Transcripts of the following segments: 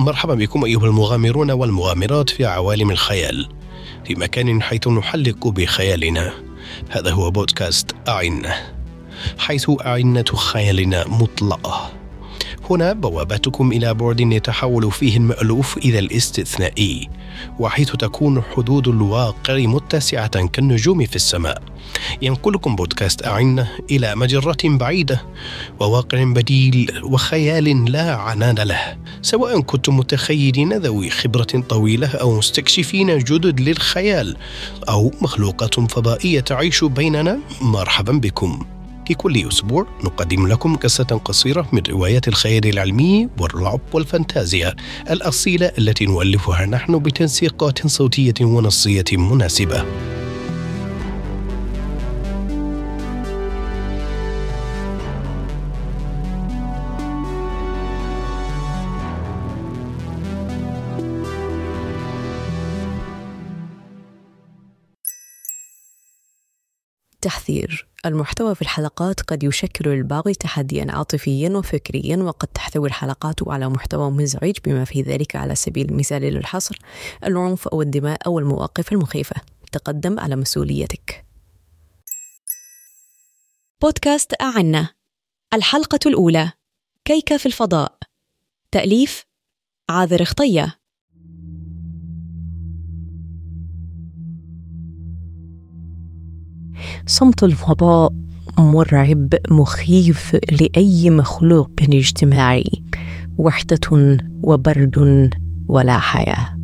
مرحبا بكم أيها المغامرون والمغامرات في عوالم الخيال في مكان حيث نحلق بخيالنا. هذا هو بودكاست أعنة حيث أعنة خيالنا مطلقة. هنا بوابتكم إلى بعد يتحول فيه المألوف إلى الاستثنائي. وحيث تكون حدود الواقع متسعة كالنجوم في السماء. ينقلكم بودكاست أعنة إلى مجرة بعيدة وواقع بديل وخيال لا عنان له. سواء كنتم متخيلين ذوي خبرة طويلة أو مستكشفين جدد للخيال أو مخلوقات فضائية تعيش بيننا مرحبا بكم. في كل أسبوع نقدم لكم قصة قصيرة من روايات الخيال العلمي والرعب والفانتازيا الأصيلة التي نؤلفها نحن بتنسيقات صوتية ونصية مناسبة. تحذير المحتوى في الحلقات قد يشكل للبعض تحديا عاطفيا وفكريا وقد تحتوي الحلقات على محتوى مزعج بما في ذلك على سبيل المثال للحصر العنف أو الدماء أو المواقف المخيفة. تقدم على مسؤوليتك. بودكاست أعنا الحلقة الأولى. كيكة في الفضاء. تأليف عاذر خطيه صمت الفضاء مرعب مخيف لأي مخلوق اجتماعي. وحدة وبرد ولا حياة.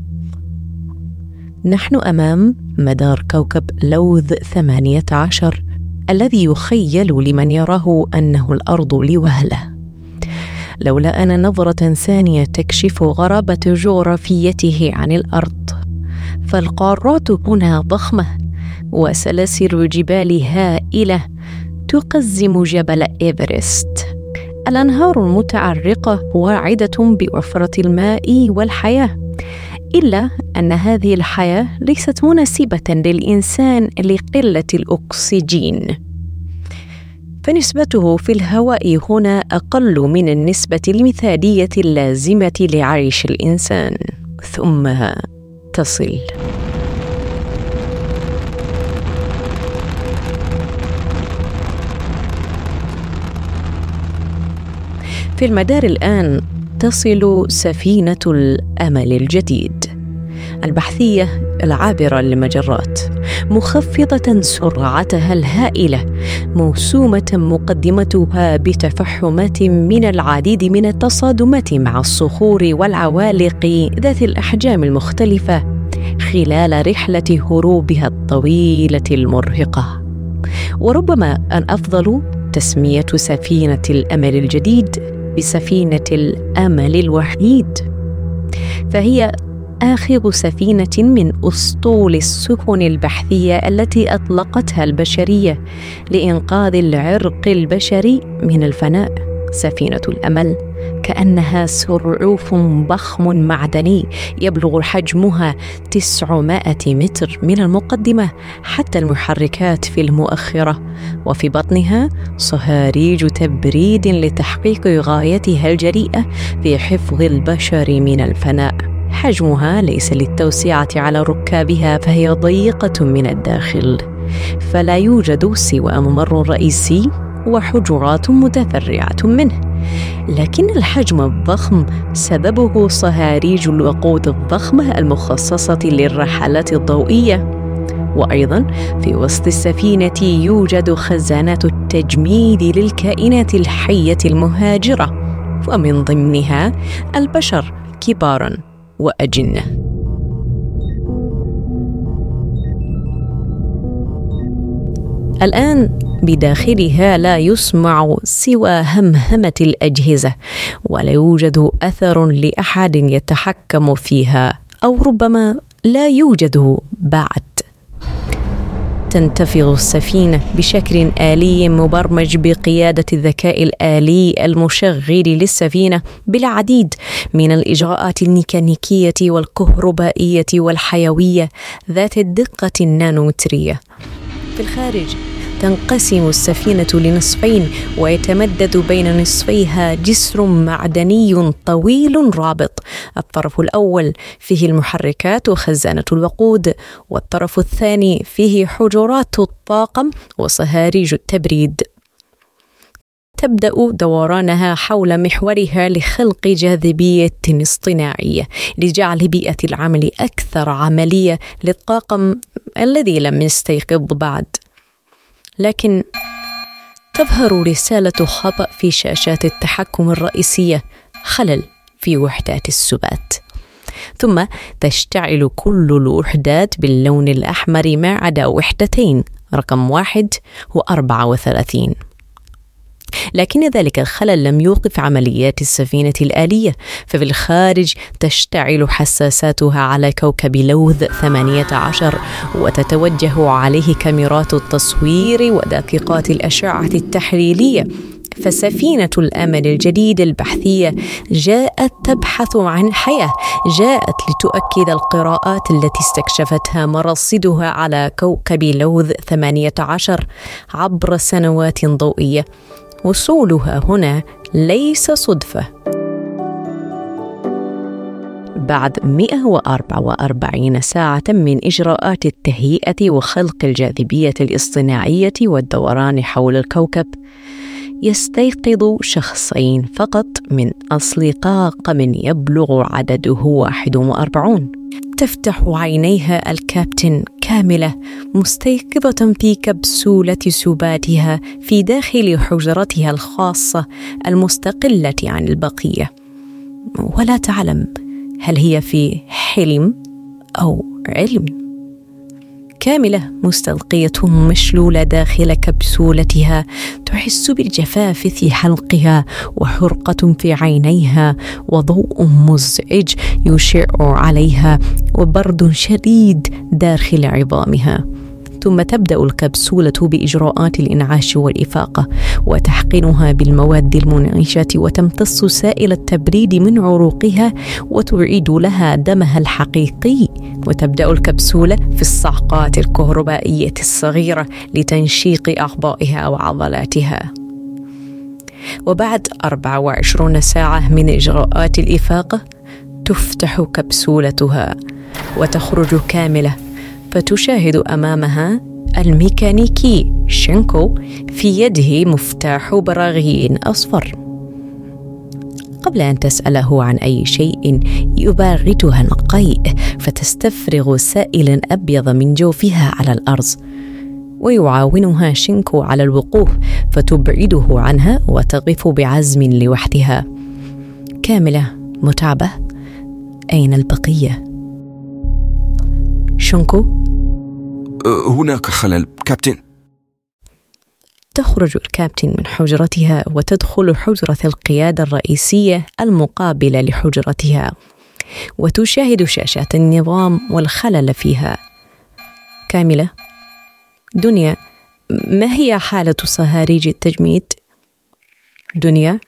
نحن أمام مدار كوكب لوذ ثمانية عشر الذي يخيل لمن يراه أنه الأرض لوهلة. لولا أن نظرة ثانية تكشف غرابة جغرافيته عن الأرض فالقارات هنا ضخمة. وسلاسل جبال هائلة تقزم جبل إيفرست. الأنهار المتعرقة واعدة بوفره الماء والحياة إلا أن هذه الحياة ليست مناسبة للإنسان لقلة الأكسجين. فنسبته في الهواء هنا أقل من النسبة المثالية اللازمة لعيش الإنسان. ثم تصل. في المدار الآن تصل سفينة الأمل الجديد البحثية العابرة للمجرات مخفضة سرعتها الهائلة موسومة مقدمتها بتفحمات من العديد من التصادمات مع الصخور والعوالق ذات الأحجام المختلفة خلال رحلة هروبها الطويلة المرهقة. وربما الأفضل تسمية سفينة الأمل الجديد بسفينة الأمل الوحيد. فهي آخر سفينة من أسطول السفن البحثية التي أطلقتها البشرية لإنقاذ العرق البشري من الفناء. سفينة الأمل كأنها سرعوف ضخم معدني يبلغ حجمها 900 متر من المقدمة حتى المحركات في المؤخرة. وفي بطنها صهاريج تبريد لتحقيق غايتها الجريئة في حفظ البشر من الفناء. حجمها ليس للتوسعة على ركابها فهي ضيقة من الداخل. فلا يوجد سوى ممر رئيسي وحجرات متفرعة منه. لكن الحجم الضخم سببه صهاريج الوقود الضخمة المخصصة للرحلات الضوئية. وأيضا في وسط السفينة يوجد خزانات التجميد للكائنات الحية المهاجرة ومن ضمنها البشر كبارا وأجنة. الآن بداخلها لا يسمع سوى همهمة الأجهزة ولا يوجد أثر لأحد يتحكم فيها أو ربما لا يوجد بعد. تنتفض السفينة بشكل آلي مبرمج بقيادة الذكاء الآلي المشغل للسفينة بالعديد من الإجراءات الميكانيكية والكهربائية والحيوية ذات الدقة النانومتريه في الخارج تنقسم السفينة لنصفين ويتمدد بين نصفيها جسر معدني طويل رابط. الطرف الأول فيه المحركات وخزانة الوقود والطرف الثاني فيه حجرات الطاقم وصهاريج التبريد. تبدأ دورانها حول محورها لخلق جاذبية اصطناعية لجعل بيئة العمل أكثر عملية للطاقم الذي لم يستيقظ بعد. لكن تظهر رسالة خطأ في شاشات التحكم الرئيسية خلل في وحدات السبات. ثم تشتعل كل الوحدات باللون الأحمر ما عدا وحدتين رقم واحد وأربعة وثلاثين. لكن ذلك الخلل لم يوقف عمليات السفينة الآلية ففي الخارج تشتعل حساساتها على كوكب لوذ 18 وتتوجه عليه كاميرات التصوير ودقيقات الأشعة التحليلية. فسفينة الأمل الجديدة البحثية جاءت تبحث عن حياة جاءت لتؤكد القراءات التي استكشفتها مراصدها على كوكب لوذ 18 عبر سنوات ضوئية. وصولها هنا ليس صدفة. بعد 144 ساعة من إجراءات التهيئة وخلق الجاذبية الاصطناعية والدوران حول الكوكب يستيقظ شخصين فقط من أصل طاقم يبلغ عدده 41 تفتح عينيها الكابتن كاملة مستيقظة في كبسولة سباتها في داخل حجرتها الخاصة المستقلة عن البقية. ولا تعلم هل هي في حلم أو علم. كاملة مستلقية مشلولة داخل كبسولتها تحس بالجفاف في حلقها وحرقة في عينيها وضوء مزعج يشع عليها وبرد شديد داخل عظامها. ثم تبدأ الكبسولة بإجراءات الإنعاش والإفاقة وتحقنها بالمواد المنعشة وتمتص سائل التبريد من عروقها وتعيد لها دمها الحقيقي. وتبدأ الكبسولة في الصعقات الكهربائية الصغيرة لتنشيق أعضائها وعضلاتها. وبعد 24 ساعة من إجراءات الإفاقة تفتح كبسولتها وتخرج كاملة فتشاهد أمامها الميكانيكي شينكو في يده مفتاح براغي أصفر. قبل أن تسأله عن أي شيء يباغتها القيء فتستفرغ سائلا أبيض من جوفها على الأرض ويعاونها شينكو على الوقوف فتبعده عنها وتقف بعزم لوحدها. كاملة متعبة. أين البقية؟ شونكو هناك خلل. كابتن. تخرج الكابتن من حجرتها وتدخل حجرة القيادة الرئيسية المقابلة لحجرتها وتشاهد شاشات النظام والخلل فيها. كاملة دنيا ما هي حالة صهاريج التجميد؟ دنيا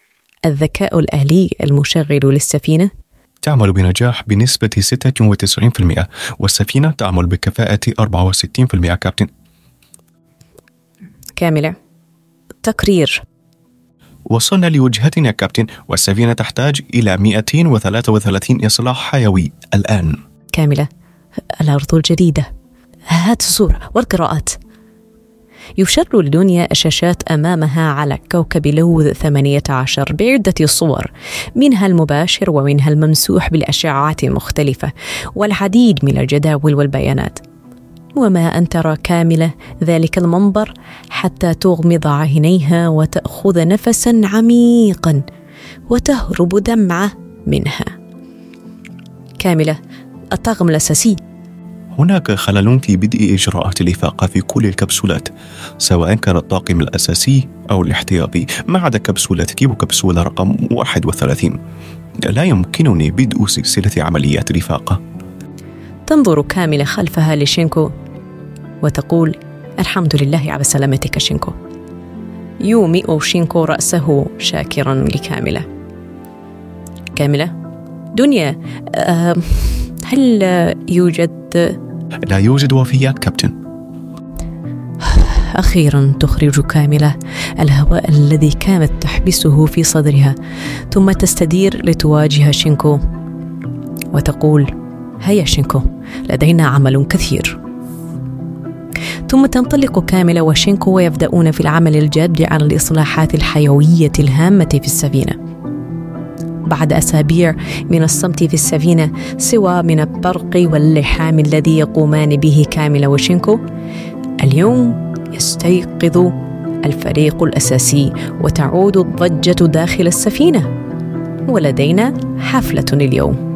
الذكاء الآلي المشغل للسفينة. تعمل بنجاح بنسبة 96% والسفينة تعمل بكفاءة 64% كابتن. كاملة. تقرير. وصلنا لوجهتنا كابتن والسفينة تحتاج إلى 233 إصلاح حيوي الآن. كاملة. الأرض الجديدة. هات الصورة والقراءات. يشر لدنيا الشاشات أمامها على كوكب لوذ 18 بعدة صور منها المباشر ومنها الممسوح بالأشعات المختلفة والعديد من الجداول والبيانات. وما أن ترى كاملة ذلك المنظر حتى تغمض عينيها وتأخذ نفسا عميقا وتهرب دمعة منها. كاملة الطاقم الأساسي هناك خلل في بدء إجراءات الإفاقة في كل الكبسولات سواء كان الطاقم الأساسي أو الاحتياطي. ما عدا كبسولتك وكبسولة رقم 31 لا يمكنني بدء سلسلة عمليات الإفاقة. تنظر كاملة خلفها لشينكو وتقول الحمد لله على سلامتك شينكو. يومئ شينكو رأسه شاكرا لكاملة. كاملة؟ دنيا أه هل يوجد لا يوجد وفيات كابتن. أخيرا تخرج كاملة. الهواء الذي كانت تحبسه في صدرها ثم تستدير لتواجه شينكو. وتقول هيا شينكو لدينا عمل كثير. ثم تنطلق كاملة وشينكو ويبدأون في العمل الجاد على الإصلاحات الحيوية الهامة في السفينة. بعد أسابيع من الصمت في السفينة سوى من الطرق واللحام الذي يقومان به كاملة وشينكو. اليوم يستيقظ الفريق الأساسي وتعود الضجة داخل السفينة ولدينا حفلة اليوم.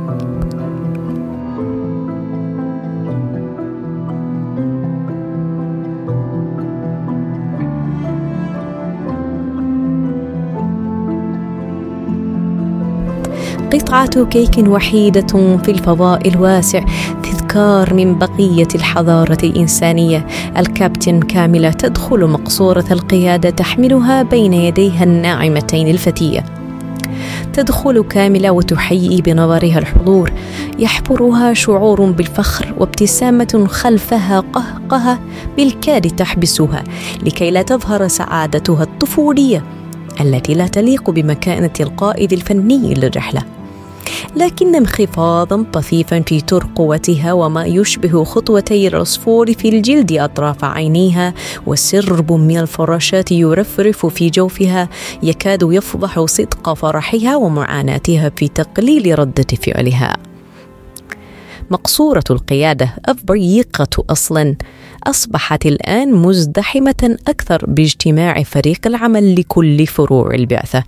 قطعة كيك وحيدة في الفضاء الواسع تذكار من بقية الحضارة الإنسانية. الكابتن كاملة تدخل مقصورة القيادة تحملها بين يديها الناعمتين الفتية. تدخل كاملة وتحيي بنظرها الحضور. يحفرها شعور بالفخر وابتسامة خلفها قهقهة بالكاد تحبسها لكي لا تظهر سعادتها الطفولية التي لا تليق بمكانة القائد الفني للرحلة. لكن انخفاضا طفيفا في ترقوتها وما يشبه خطوتي العصفور في الجلد أطراف عينيها وسرب من الفراشات يرفرف في جوفها يكاد يفضح صدق فرحها ومعاناتها في تقليل ردة فعلها. مقصورة القيادة الضيقه أصلا أصبحت الآن مزدحمة أكثر باجتماع فريق العمل لكل فروع البعثة.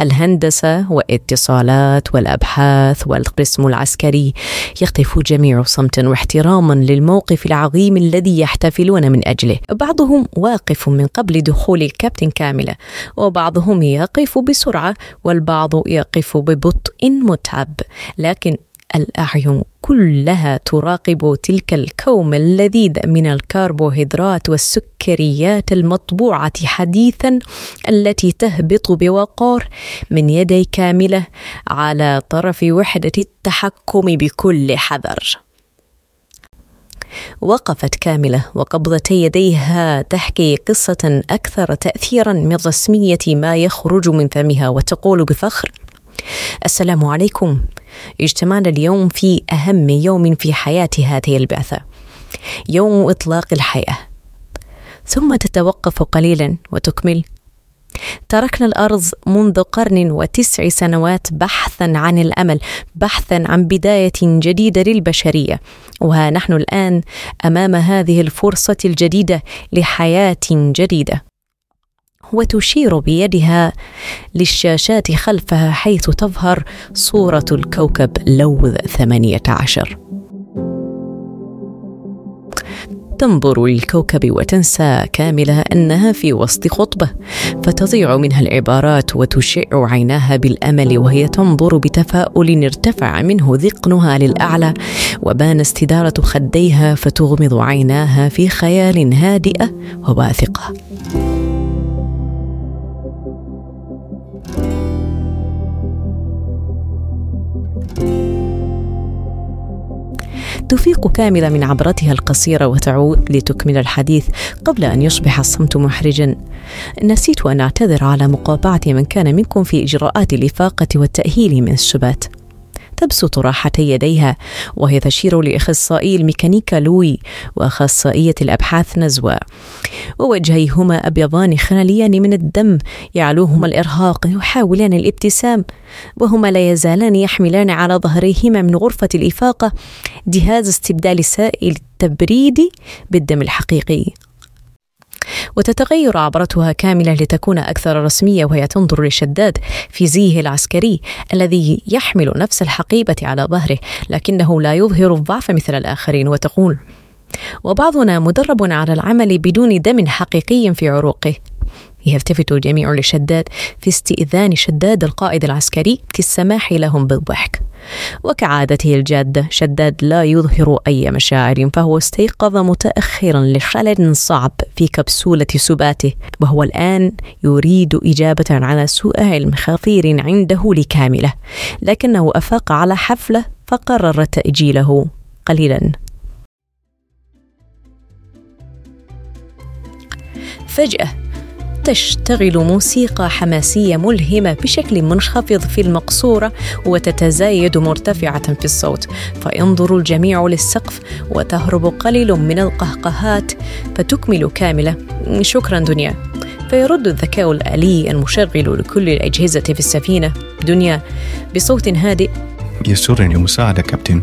الهندسة والاتصالات والأبحاث والقسم العسكري. يقف جميع صمت واحتراما للموقف العظيم الذي يحتفلون من أجله. بعضهم واقف من قبل دخول الكابتن كاملة وبعضهم يقف بسرعة والبعض يقف ببطء متعب. لكن الأعين كلها تراقب تلك الكوم اللذيذ من الكربوهيدرات والسكريات المطبوعة حديثا التي تهبط بوقار من يدي كاملة على طرف وحدة التحكم بكل حذر. وقفت كاملة وقبضتي يديها تحكي قصة أكثر تاثيرا من رسمية ما يخرج من فمها وتقول بفخر السلام عليكم. اجتمعنا اليوم في أهم يوم في حياة هذه البعثة. يوم إطلاق الحياة. ثم تتوقف قليلا وتكمل. تركنا الأرض منذ قرن وتسع سنوات بحثا عن الأمل بحثا عن بداية جديدة للبشرية. وها نحن الآن أمام هذه الفرصة الجديدة لحياة جديدة. وتشير بيدها للشاشات خلفها حيث تظهر صورة الكوكب لوذ ثمانية عشر. تنظر للكوكب وتنسى كاملة أنها في وسط خطبة فتضيع منها العبارات وتشع عيناها بالأمل وهي تنظر بتفاؤل ارتفع منه ذقنها للأعلى وبان استدارة خديها فتغمض عيناها في خيال هادئة وواثقة. تفيق كاملة من عبرتها القصيرة وتعود لتكمل الحديث قبل أن يصبح الصمت محرجا. نسيت أن أعتذر على مقاطعة من كان منكم في إجراءات الإفاقة والتأهيل من السبات. تبسط راحتي يديها. وهي تشير لأخصائي الميكانيكا لوي وأخصائية الأبحاث نزوى ووجهيهما أبيضان خاليان من الدم يعلوهما الإرهاق يحاولان الابتسام. وهما لا يزالان يحملان على ظهريهما من غرفة الإفاقة جهاز استبدال سائل التبريد بالدم الحقيقي. وتتغير عبرتها كاملة لتكون أكثر رسمية وهي تنظر لشداد في زيه العسكري الذي يحمل نفس الحقيبة على ظهره لكنه لا يظهر الضعف مثل الآخرين وتقول وبعضنا مدرب على العمل بدون دم حقيقي في عروقه. يلتفت الجميع لشداد في استئذان شداد القائد العسكري في السماح لهم بالضحك. وكعادته الجادة شداد لا يظهر أي مشاعر فهو استيقظ متأخرا لخلل صعب في كبسولة سباته وهو الآن يريد إجابة على سؤال خطير عنده لكاملة لكنه أفاق على حفلة فقرر تأجيله قليلا. فجأة تشتغل موسيقى حماسية ملهمة بشكل منخفض في المقصورة وتتزايد مرتفعة في الصوت فينظر الجميع للسقف وتهرب قليل من القهقهات فتكمل كاملة. شكرا دنيا. فيرد الذكاء الآلي المشغل لكل الأجهزة في السفينة. دنيا بصوت هادئ. يسرني مساعدة كابتن.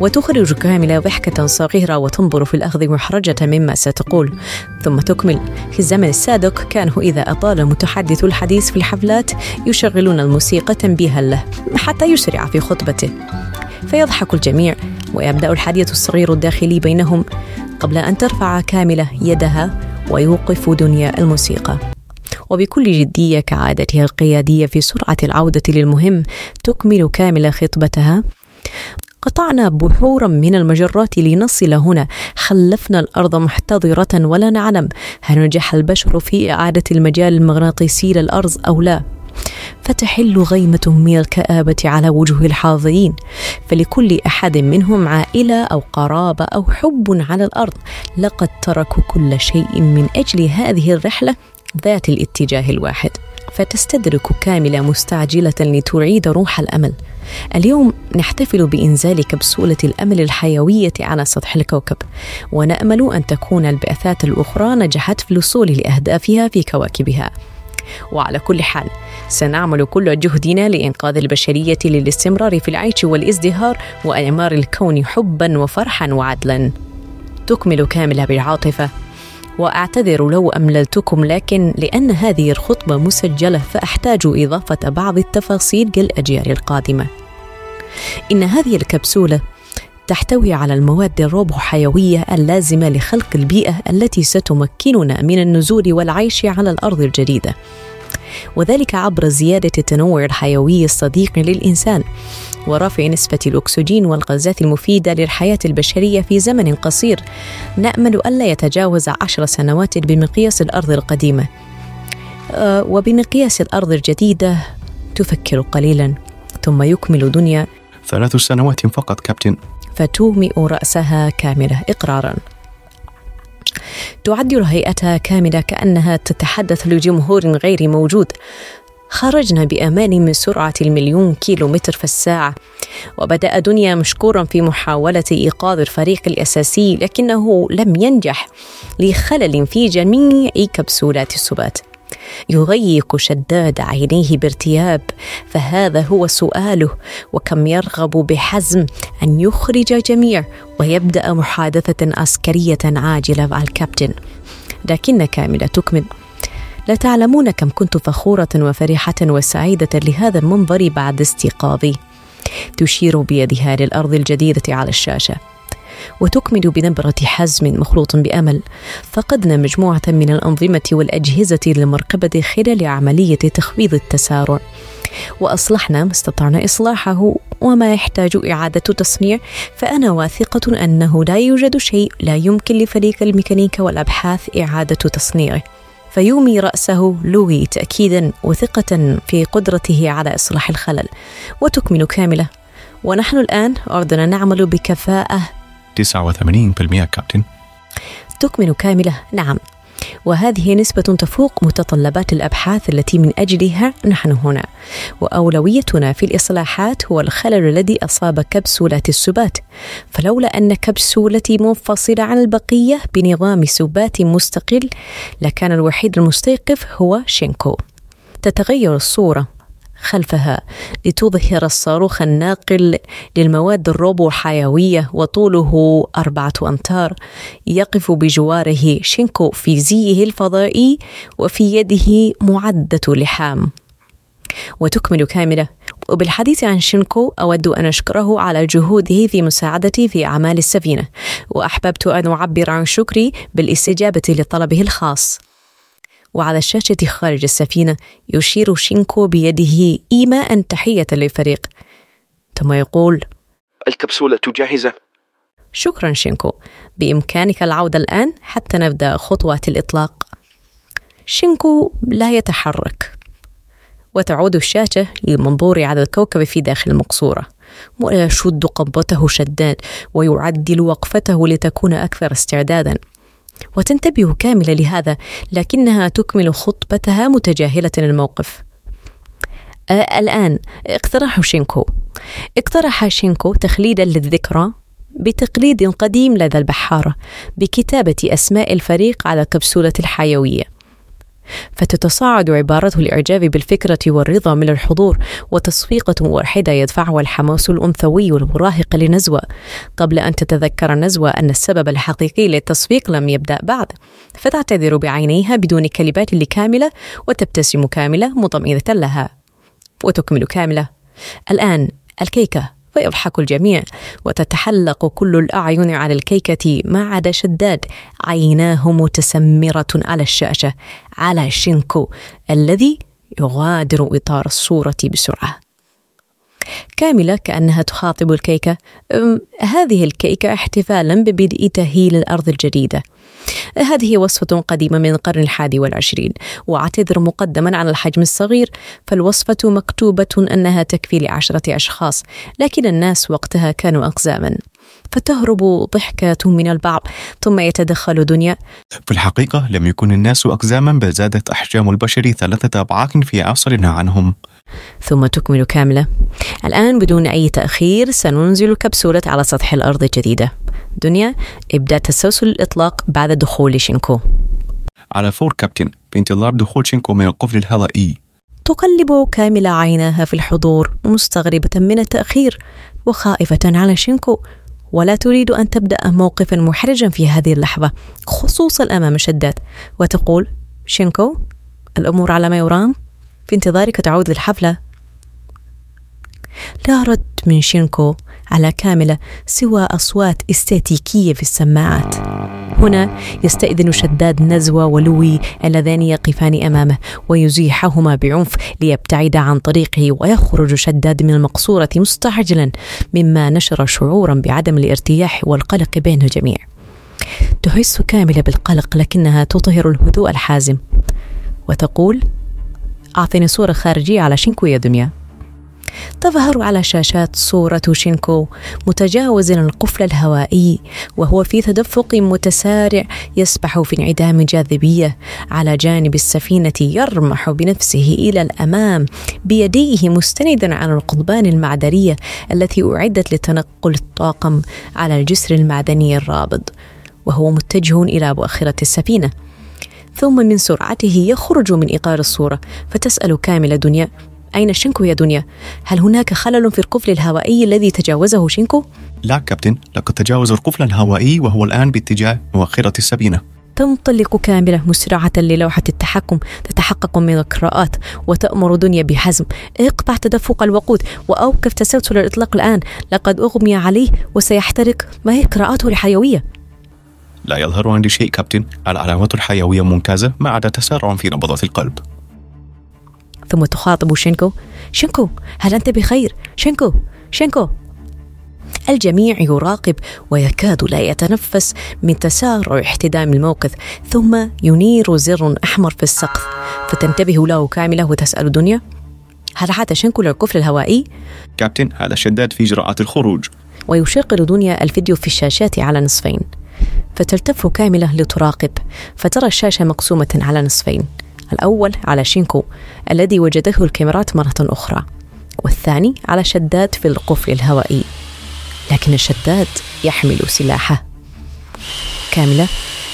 وتخرج كاملة ضحكة صغيرة وتنظر في الأخذ محرجة مما ستقول. ثم تكمل. في الزمن السابق كانوا إذا أطال متحدث الحديث في الحفلات يشغلون الموسيقى تنبيها له حتى يسرع في خطبته. فيضحك الجميع ويبدأ الحديث الصغير الداخلي بينهم قبل أن ترفع كاملة يدها ويوقف دنيا الموسيقى. وبكل جدية كعادتها القيادية في سرعة العودة للمهم تكمل كاملة خطبتها. قطعنا بحورا من المجرات لنصل هنا. خلفنا الأرض محتضرة ولا نعلم هل نجح البشر في إعادة المجال المغناطيسي للارض أو لا. فتحل غيمة من الكآبة على وجوه الحاضرين. فلكل أحد منهم عائلة أو قرابة أو حب على الأرض. لقد تركوا كل شيء من أجل هذه الرحلة ذات الاتجاه الواحد. فتستدرك كاملة مستعجلة لتعيد روح الأمل. اليوم نحتفل بإنزال كبسولة الأمل الحيوية على سطح الكوكب ونأمل أن تكون البعثات الأخرى نجحت في الوصول لأهدافها في كواكبها. وعلى كل حال سنعمل كل جهدنا لإنقاذ البشرية للاستمرار في العيش والازدهار وإعمار الكون حبا وفرحا وعدلا. تكمل كاملة بالعاطفة. وأعتذر لو أمللتكم لكن لأن هذه الخطبة مسجلة فأحتاج إضافة بعض التفاصيل للأجيال القادمة. إن هذه الكبسولة تحتوي على المواد الروبوحيويه اللازمة لخلق البيئة التي ستمكننا من النزول والعيش على الأرض الجديدة. وذلك عبر زيادة التنوع الحيوي الصديق للإنسان. ورفع نسبة الأكسجين والغازات المفيدة للحياة البشرية في زمن قصير. نأمل ألا يتجاوز عشر سنوات بمقياس الأرض القديمة. آه، وبمقياس الأرض الجديدة تفكر قليلا ثم يكمل دنيا. ثلاث سنوات فقط كابتن. فتومئ رأسها كاملة إقرارا. تعدل هيئتها كاملة كأنها تتحدث لجمهور غير موجود. خرجنا بأمان من سرعة المليون كيلو متر في الساعة. وبدأ دنيا مشكورا في محاولة إيقاظ الفريق الأساسي لكنه لم ينجح لخلل في جميع كبسولات السبات. يغيق شداد عينيه بارتياب فهذا هو سؤاله وكم يرغب بحزم أن يخرج جميع ويبدأ محادثة عسكرية عاجلة مع الكابتن. لكن كاملة تكمل لا تعلمون كم كنت فخورة وفرحة وسعيدة لهذا المنظر بعد استيقاظي. تشير بيدها للأرض الجديدة على الشاشة. وتكمل بنبرة حزم مخلوط بأمل. فقدنا مجموعة من الأنظمة والأجهزة للمركبة خلال عملية تخفيض التسارع. وأصلحنا ما استطعنا إصلاحه وما يحتاج إعادة تصنيع. فأنا واثقة أنه لا يوجد شيء لا يمكن لفريق الميكانيكا والأبحاث إعادة تصنيعه. فيومي رأسه لوي تأكيدا وثقة في قدرته على إصلاح الخلل. وتكمل كاملة. ونحن الآن عدنا نعمل بكفاءة. 89% كابتن. تكمن كاملة. نعم. وهذه نسبة تفوق متطلبات الأبحاث التي من أجلها نحن هنا. وأولويتنا في الإصلاحات هو الخلل الذي أصاب كبسولات السبات. فلولا أن كبسولتي منفصلة عن البقية بنظام سبات مستقل لكان الوحيد المستيقظ هو شينكو. تتغير الصورة. خلفها لتظهر الصاروخ الناقل للمواد الروبو حيوية وطوله أربعة أمتار يقف بجواره شينكو في زيه الفضائي وفي يده معدة لحام. وتكمل كاملة. وبالحديث عن شينكو أود أن أشكره على جهوده في مساعدتي في أعمال السفينة وأحببت أن أعبر عن شكري بالإستجابة لطلبه الخاص. وعلى الشاشة خارج السفينة يشير شينكو بيده إيماء تحية للفريق. ثم يقول الكبسولة جاهزة. شكرا شينكو. بإمكانك العودة الآن حتى نبدأ خطوات الإطلاق. شينكو لا يتحرك. وتعود الشاشة للمنظور على الكوكب في داخل المقصورة. ويشد قبضته شداد ويعدل وقفته لتكون أكثر استعدادا. وتنتبه كاملة لهذا لكنها تكمل خطبتها متجاهلة الموقف الآن اقترح شينكو. اقترح شينكو تخليدا للذكرى بتقليد قديم لدى البحارة بكتابة أسماء الفريق على الكبسولة الحيوية. فتتصاعد عبارته الإعجاب بالفكرة والرضا من الحضور وتصفيقة واحدة يدفعها الحماس الأنثوي المراهق لنزوة. قبل أن تتذكر نزوة أن السبب الحقيقي للتصفيق لم يبدأ بعد فتعتذر بعينيها بدون كلمات لكاملة وتبتسم كاملة مطمئنة لها. وتكمل كاملة. الآن الكيكة. فيضحك الجميع. وتتحلق كل الأعين على الكيكة ما عدا شداد عيناه متسمرة على الشاشة على شينكو الذي يغادر إطار الصورة بسرعة. كاملة كأنها تخاطب الكيكة. هذه الكيكة احتفالا ببدء تهيل الأرض الجديدة. هذه وصفة قديمة من القرن الحادي والعشرين. وأعتذر مقدما عن الحجم الصغير فالوصفة مكتوبة أنها تكفي لعشرة أشخاص لكن الناس وقتها كانوا أقزاما. فتهرب ضحكة من البعض ثم يتدخل دنيا. في الحقيقة لم يكن الناس أقزاما بل زادت أحجام البشر ثلاثة أضعاف في عصرنا عنهم. ثم تكمل كاملة. الآن بدون أي تأخير سننزل الكبسولة على سطح الأرض الجديدة. دنيا ابدأ تسلسل الإطلاق بعد دخول شينكو. على الفور كابتن بانتظار دخول شينكو من القفل الهوائي. تقلب كاملة عيناها في الحضور مستغربة من التأخير وخائفة على شينكو. ولا تريد أن تبدأ موقفا محرجا في هذه اللحظة خصوصا أمام شدات. وتقول شينكو الأمور على ما يرام في انتظارك تعود للحفلة. لا رد من شينكو. على كاملة سوى أصوات استاتيكية في السماعات. هنا يستأذن شداد نزوة ولوي اللذان يقفان أمامه ويزيحهما بعنف ليبتعد عن طريقه ويخرج شداد من المقصورة مستعجلا مما نشر شعورا بعدم الارتياح والقلق بين الجميع تحس كاملة بالقلق لكنها تظهر الهدوء الحازم. وتقول أعطني صورة خارجية على شينكو يا دنيا تظهر على شاشات صورة شينكو متجاوزا القفل الهوائي وهو في تدفق متسارع يسبح في انعدام جاذبية على جانب السفينة يرمح بنفسه إلى الأمام بيديه مستندا على القضبان المعدنية التي أعدت لتنقل الطاقم على الجسر المعدني الرابض وهو متجه إلى مؤخرة السفينة. ثم من سرعته يخرج من إطار الصورة فتسأل كامل دنيا أين شينكو يا دنيا؟ هل هناك خلل في القفل الهوائي الذي تجاوزه شينكو؟ لا كابتن. لقد تجاوز القفل الهوائي وهو الآن باتجاه مؤخرة السفينة تنطلق كاملة مسرعة للوحة التحكم تتحقق من القراءات وتأمر دنيا بحزم اقطع تدفق الوقود وأوقف تسلسل الإطلاق الآن. لقد أغمي عليه وسيحترق. ما هي قراءاته الحيوية؟ لا يظهر عندي شيء كابتن. العلامات الحيوية ممتازة ما عدا تسارع في نبضات القلب. ثم تخاطب شينكو. شينكو هل أنت بخير؟ شينكو شينكو. الجميع يراقب ويكاد لا يتنفس من تسارع احتدام الموقف ثم ينير زر أحمر في السقف. فتنتبه له كاملة وتسأل دنيا هل عاد شينكو للقفل الهوائي؟ كابتن هذا شداد في إجراءات الخروج. ويشغل دنيا الفيديو في الشاشات على نصفين. فتلتف كاملة لتراقب فترى الشاشة مقسومة على نصفين. الأول على شينكو الذي وجدته الكاميرات مرة أخرى والثاني على شداد في القفل الهوائي. لكن الشداد يحمل سلاحه. كاملة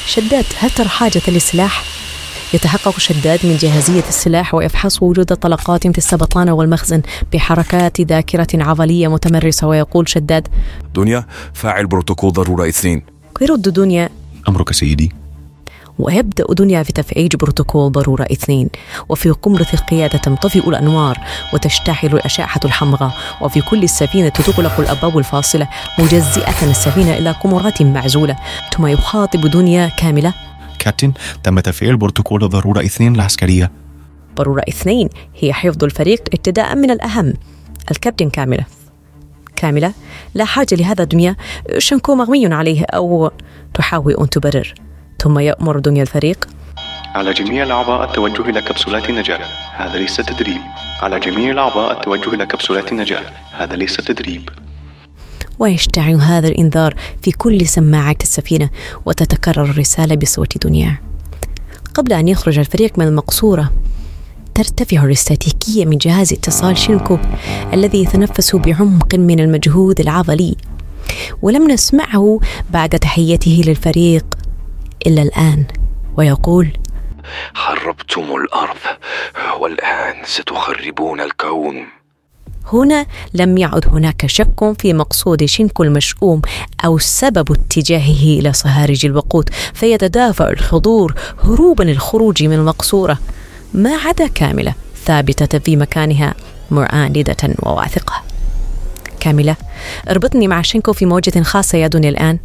شداد هل ترى حاجة للسلاح؟ يتحقق شداد من جاهزية السلاح ويفحص وجود طلقات في السبطانة والمخزن بحركات ذاكرة عضلية متمرسة ويقول شداد دنيا فاعل بروتوكول ضرورة اثنين. يرد دنيا أمرك سيدي. ويبدأ دنيا في تفعيل بروتوكول ضرورة اثنين وفي قمرة القيادة تنطفئ الأنوار وتشتعل الأشعة الحمراء وفي كل السفينة تغلق الأبواب الفاصلة مجزئة السفينة إلى قمرات معزولة ثم يخاطب دنيا كاملة. كابتن تم تفعيل بروتوكول ضرورة اثنين العسكرية ضرورة اثنين هي حفظ الفريق ابتداء من الأهم الكابتن كاملة. كاملة لا حاجة لهذا دنيا شنكو مغمي عليه أو تحاول أن تبرر. ثم يأمر دنيا الفريق. على جميع الأعضاء التوجه إلى كبسولات النجاة هذا ليس تدريب. على جميع الأعضاء التوجه إلى كبسولات النجاة هذا ليس تدريب. ويشتعل هذا الإنذار في كل سماعات السفينة وتتكرر الرسالة بصوت دنيا. قبل أن يخرج الفريق من المقصورة ترتفع الاستاتيكية من جهاز اتصال شينكو الذي يتنفس بعمق من المجهود العضلي. ولم نسمعه بعد تحيته للفريق. إلا الآن ويقول خربتم الأرض والآن ستخربون الكون. هنا لم يعد هناك شك في مقصود شينكو المشؤوم أو سبب اتجاهه إلى صهارج الوقود فيتدافع الحضور هروبا الخروج من المقصورة. ما عدا كاملة ثابتة في مكانها معاندة وواثقة. كاملة اربطني مع شينكو في موجة خاصة يا دنيا الآن.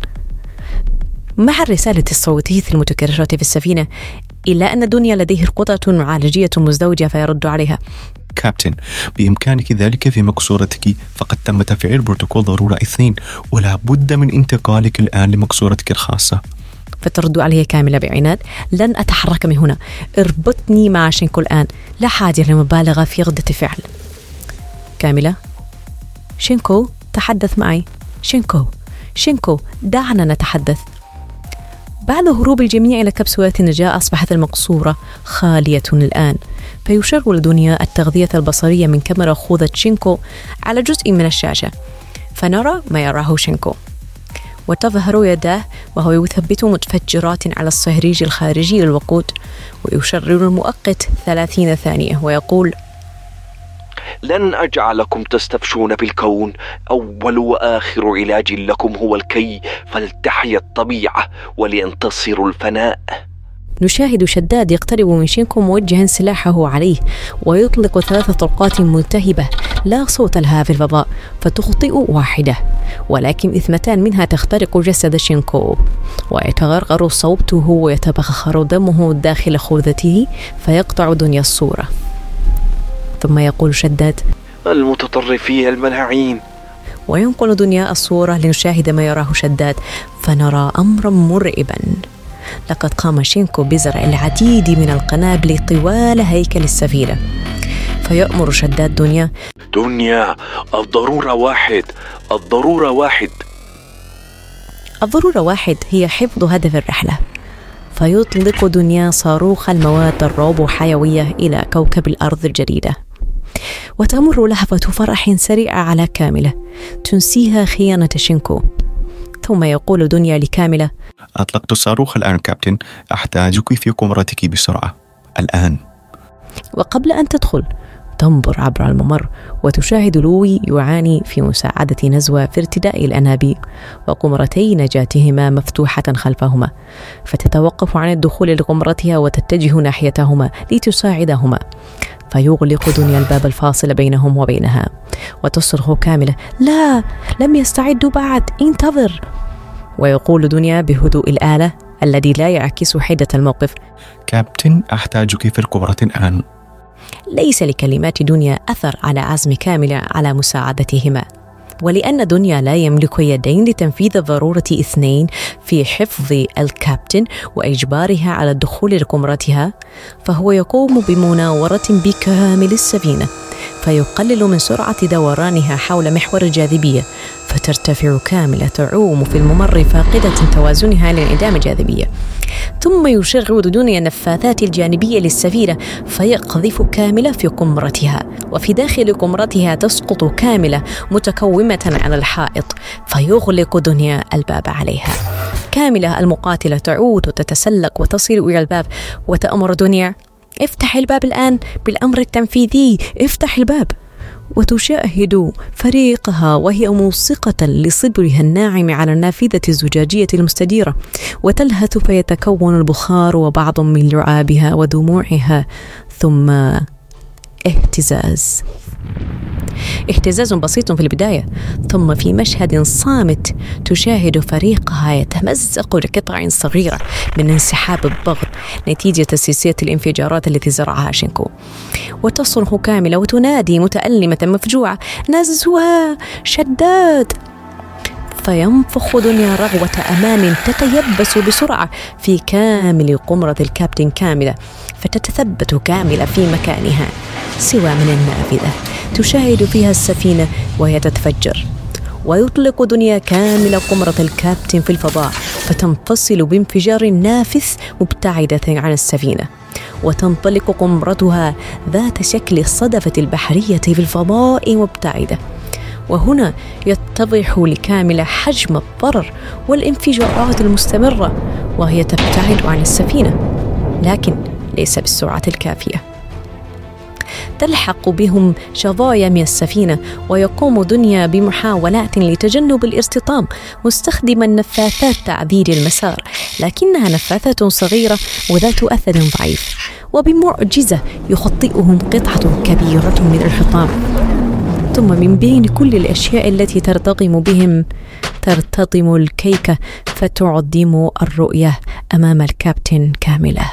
مع الرسالة الصوتية المتكررة في السفينة إلا أن دنيا لديه قطعة معالجية مزدوجة فيرد عليها. كابتن بإمكانك ذلك في مقصورتك فقد تم تفعيل بروتوكول ضرورة اثنين ولا بد من انتقالك الآن لمقصورتك الخاصة. فترد عليه كاملة بعناد لن أتحرك من هنا اربطني مع شينكو الآن لا حاجة لمبالغة في ردة فعل. كاملة شينكو تحدث معي. شينكو شينكو دعنا نتحدث. بعد هروب الجميع إلى كبسولة النجاة أصبحت المقصورة خالية الآن. فيشغل دنيا التغذية البصرية من كاميرا خوذة شينكو على جزء من الشاشة. فنرى ما يراه شينكو. وتظهر يداه وهو يثبت متفجرات على الصهريج الخارجي للوقود ويشرر المؤقت ثلاثين ثانية ويقول لن أجعلكم تتفشون بالكون. أول وآخر علاج لكم هو الكي. فلتحيا الطبيعة ولينتصر الفناء. نشاهد شداد يقترب من شينكو موجها سلاحه عليه ويطلق ثلاث طلقات ملتهبة لا صوت لها في الفضاء فتخطئ واحدة. ولكن اثنتان منها تخترق جسد شينكو. ويتغرغر صوته ويتبخر دمه داخل خوذته فيقطع دنيا الصورة. ثم يقول شداد. المتطرفين المناعين وينقل دنيا الصورة لنشاهد ما يراه شداد فنرى أمرا مرعبا. لقد قام شينكو بزرع العديد من القنابل طوال هيكل السفينة. فيأمر شداد دنيا. دنيا الضرورة واحد الضرورة واحد. الضرورة واحد هي حفظ هدف الرحلة. فيطلق دنيا صاروخ المواد الروبو حيوية إلى كوكب الأرض الجديدة. وتمر لهفة فرح سريعة على كاملة. تنسيها خيانة شينكو. ثم يقول دنيا لكاملة. أطلقت الصاروخ الآن كابتن. أحتاجك في قمرتك بسرعة. الآن. وقبل أن تدخل تنظر عبر الممر وتشاهد لوي يعاني في مساعدة نزوة في ارتداء الأنابيب وقمرتي نجاتهما مفتوحة خلفهما. فتتوقف عن الدخول لقمرتها وتتجه ناحيتهما لتساعدهما. فيغلق دنيا الباب الفاصل بينهم وبينها وتصرخ كاملة لا لم يستعدوا بعد انتظر. ويقول دنيا بهدوء الآلة الذي لا يعكس حدة الموقف كابتن أحتاجك في القمرة الآن. ليس لكلمات دنيا أثر على عزم كاملة على مساعدتهما. ولأن دنيا لا يملك يدين لتنفيذ ضرورة اثنين في حفظ الكابتن وإجبارها على الدخول لقمرتها فهو يقوم بمناورة بكامل السفينة. فيقلل من سرعة دورانها حول محور الجاذبية فترتفع كاملة تعوم في الممر فاقدة توازنها لانعدام الجاذبية. ثم يشغل دنيا النفاثات الجانبية للسفينة فيقذف كاملة في قمرتها وفي داخل قمرتها تسقط كاملة متكومة على الحائط فيغلق دنيا الباب عليها. كاملة المقاتلة تعود وتتسلق وتصل إلى الباب وتأمر دنيا افتح الباب الآن بالأمر التنفيذي. افتح الباب. وتشاهد فريقها وهي موثقة لصبرها الناعم على النافذة الزجاجية المستديرة. وتلهث فيتكون البخار وبعض من لعابها ودموعها. ثم اهتزاز. اهتزاز بسيط في البداية ثم في مشهد صامت تشاهد فريقها يتمزق لقطع صغيرة من انسحاب الضغط نتيجة سلسلة الانفجارات التي زرعها شينكو. وتصرخ كاملة وتنادي متألمة مفجوعة نزوة شداد. فينفخ دنيا رغوة أمان تتيبس بسرعة في كامل قمرة الكابتن كاملة فتتثبت كاملة في مكانها سوى من النافذة تشاهد فيها السفينة وهي تتفجر. ويطلق دنيا كاملة قمرة الكابتن في الفضاء فتنفصل بانفجار نافذ مبتعدة عن السفينة. وتنطلق قمرتها ذات شكل الصدفة البحرية في الفضاء مبتعدة. وهنا يتضح لكامل حجم الضرر والانفجارات المستمرة وهي تبتعد عن السفينة لكن ليس بالسرعة الكافية. تلحق بهم شظايا من السفينة ويقوم دنيا بمحاولات لتجنب الارتطام مستخدما نفاثات تعديل المسار لكنها نفاثة صغيرة وذات أثر ضعيف وبمعجزة يخطئهم قطعة كبيرة من الحطام. ثم من بين كل الأشياء التي ترتطم بهم ترتطم الكيكة فتعدم الرؤية أمام الكابتن كاملة.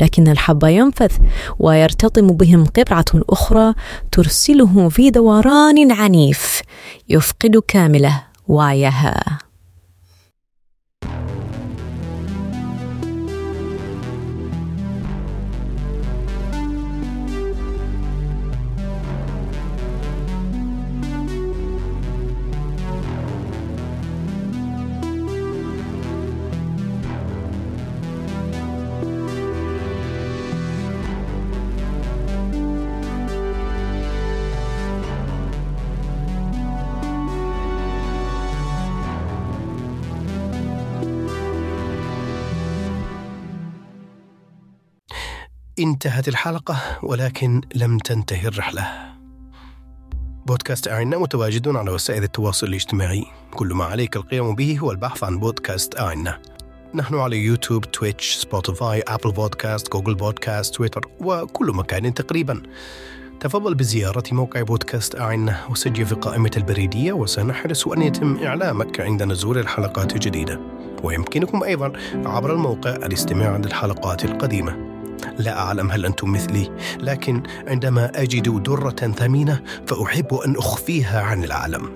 لكن الحب ينفذ ويرتطم بهم قطعة أخرى ترسلهم في دوران عنيف يفقد كاملة وعيها انتهت الحلقة ولكن لم تنتهي الرحلة. بودكاست أعنا متواجد على وسائل التواصل الاجتماعي. كل ما عليك القيام به هو البحث عن بودكاست أعنا نحن على YouTube، Twitch، Spotify، Apple Podcast، Google Podcast، Twitter وكل مكان تقريبا. تفضل بزيارة موقع بودكاست أعنا وسجل في قائمة البريدية وسنحرص أن يتم إعلامك عند نزول الحلقات الجديدة. ويمكنكم أيضا عبر الموقع الاستماع للحلقات القديمة. لا أعلم هل أنتم مثلي لكن عندما أجد درة ثمينة فأحب أن أخفيها عن العالم.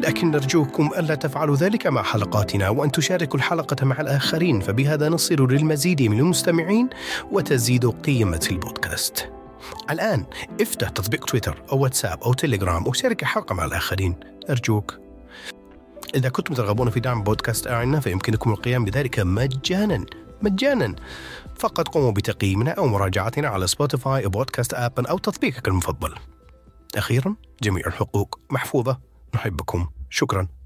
لكن نرجوكم ألا تفعلوا ذلك مع حلقاتنا وأن تشاركوا الحلقة مع الآخرين فبهذا نصل للمزيد من المستمعين وتزيد قيمة البودكاست. الآن افتح تطبيق تويتر أو واتساب أو تليجرام وشارك الحلقة مع الآخرين. أرجوك. إذا كنتم ترغبون في دعم بودكاست أعنا فيمكنكم القيام بذلك مجانا. مجانا. فقط قوموا بتقييمنا أو مراجعتنا على سبوتيفاي أو بودكاست آب أو تطبيقك المفضل. أخيرا جميع الحقوق محفوظة. نحبكم. شكرا.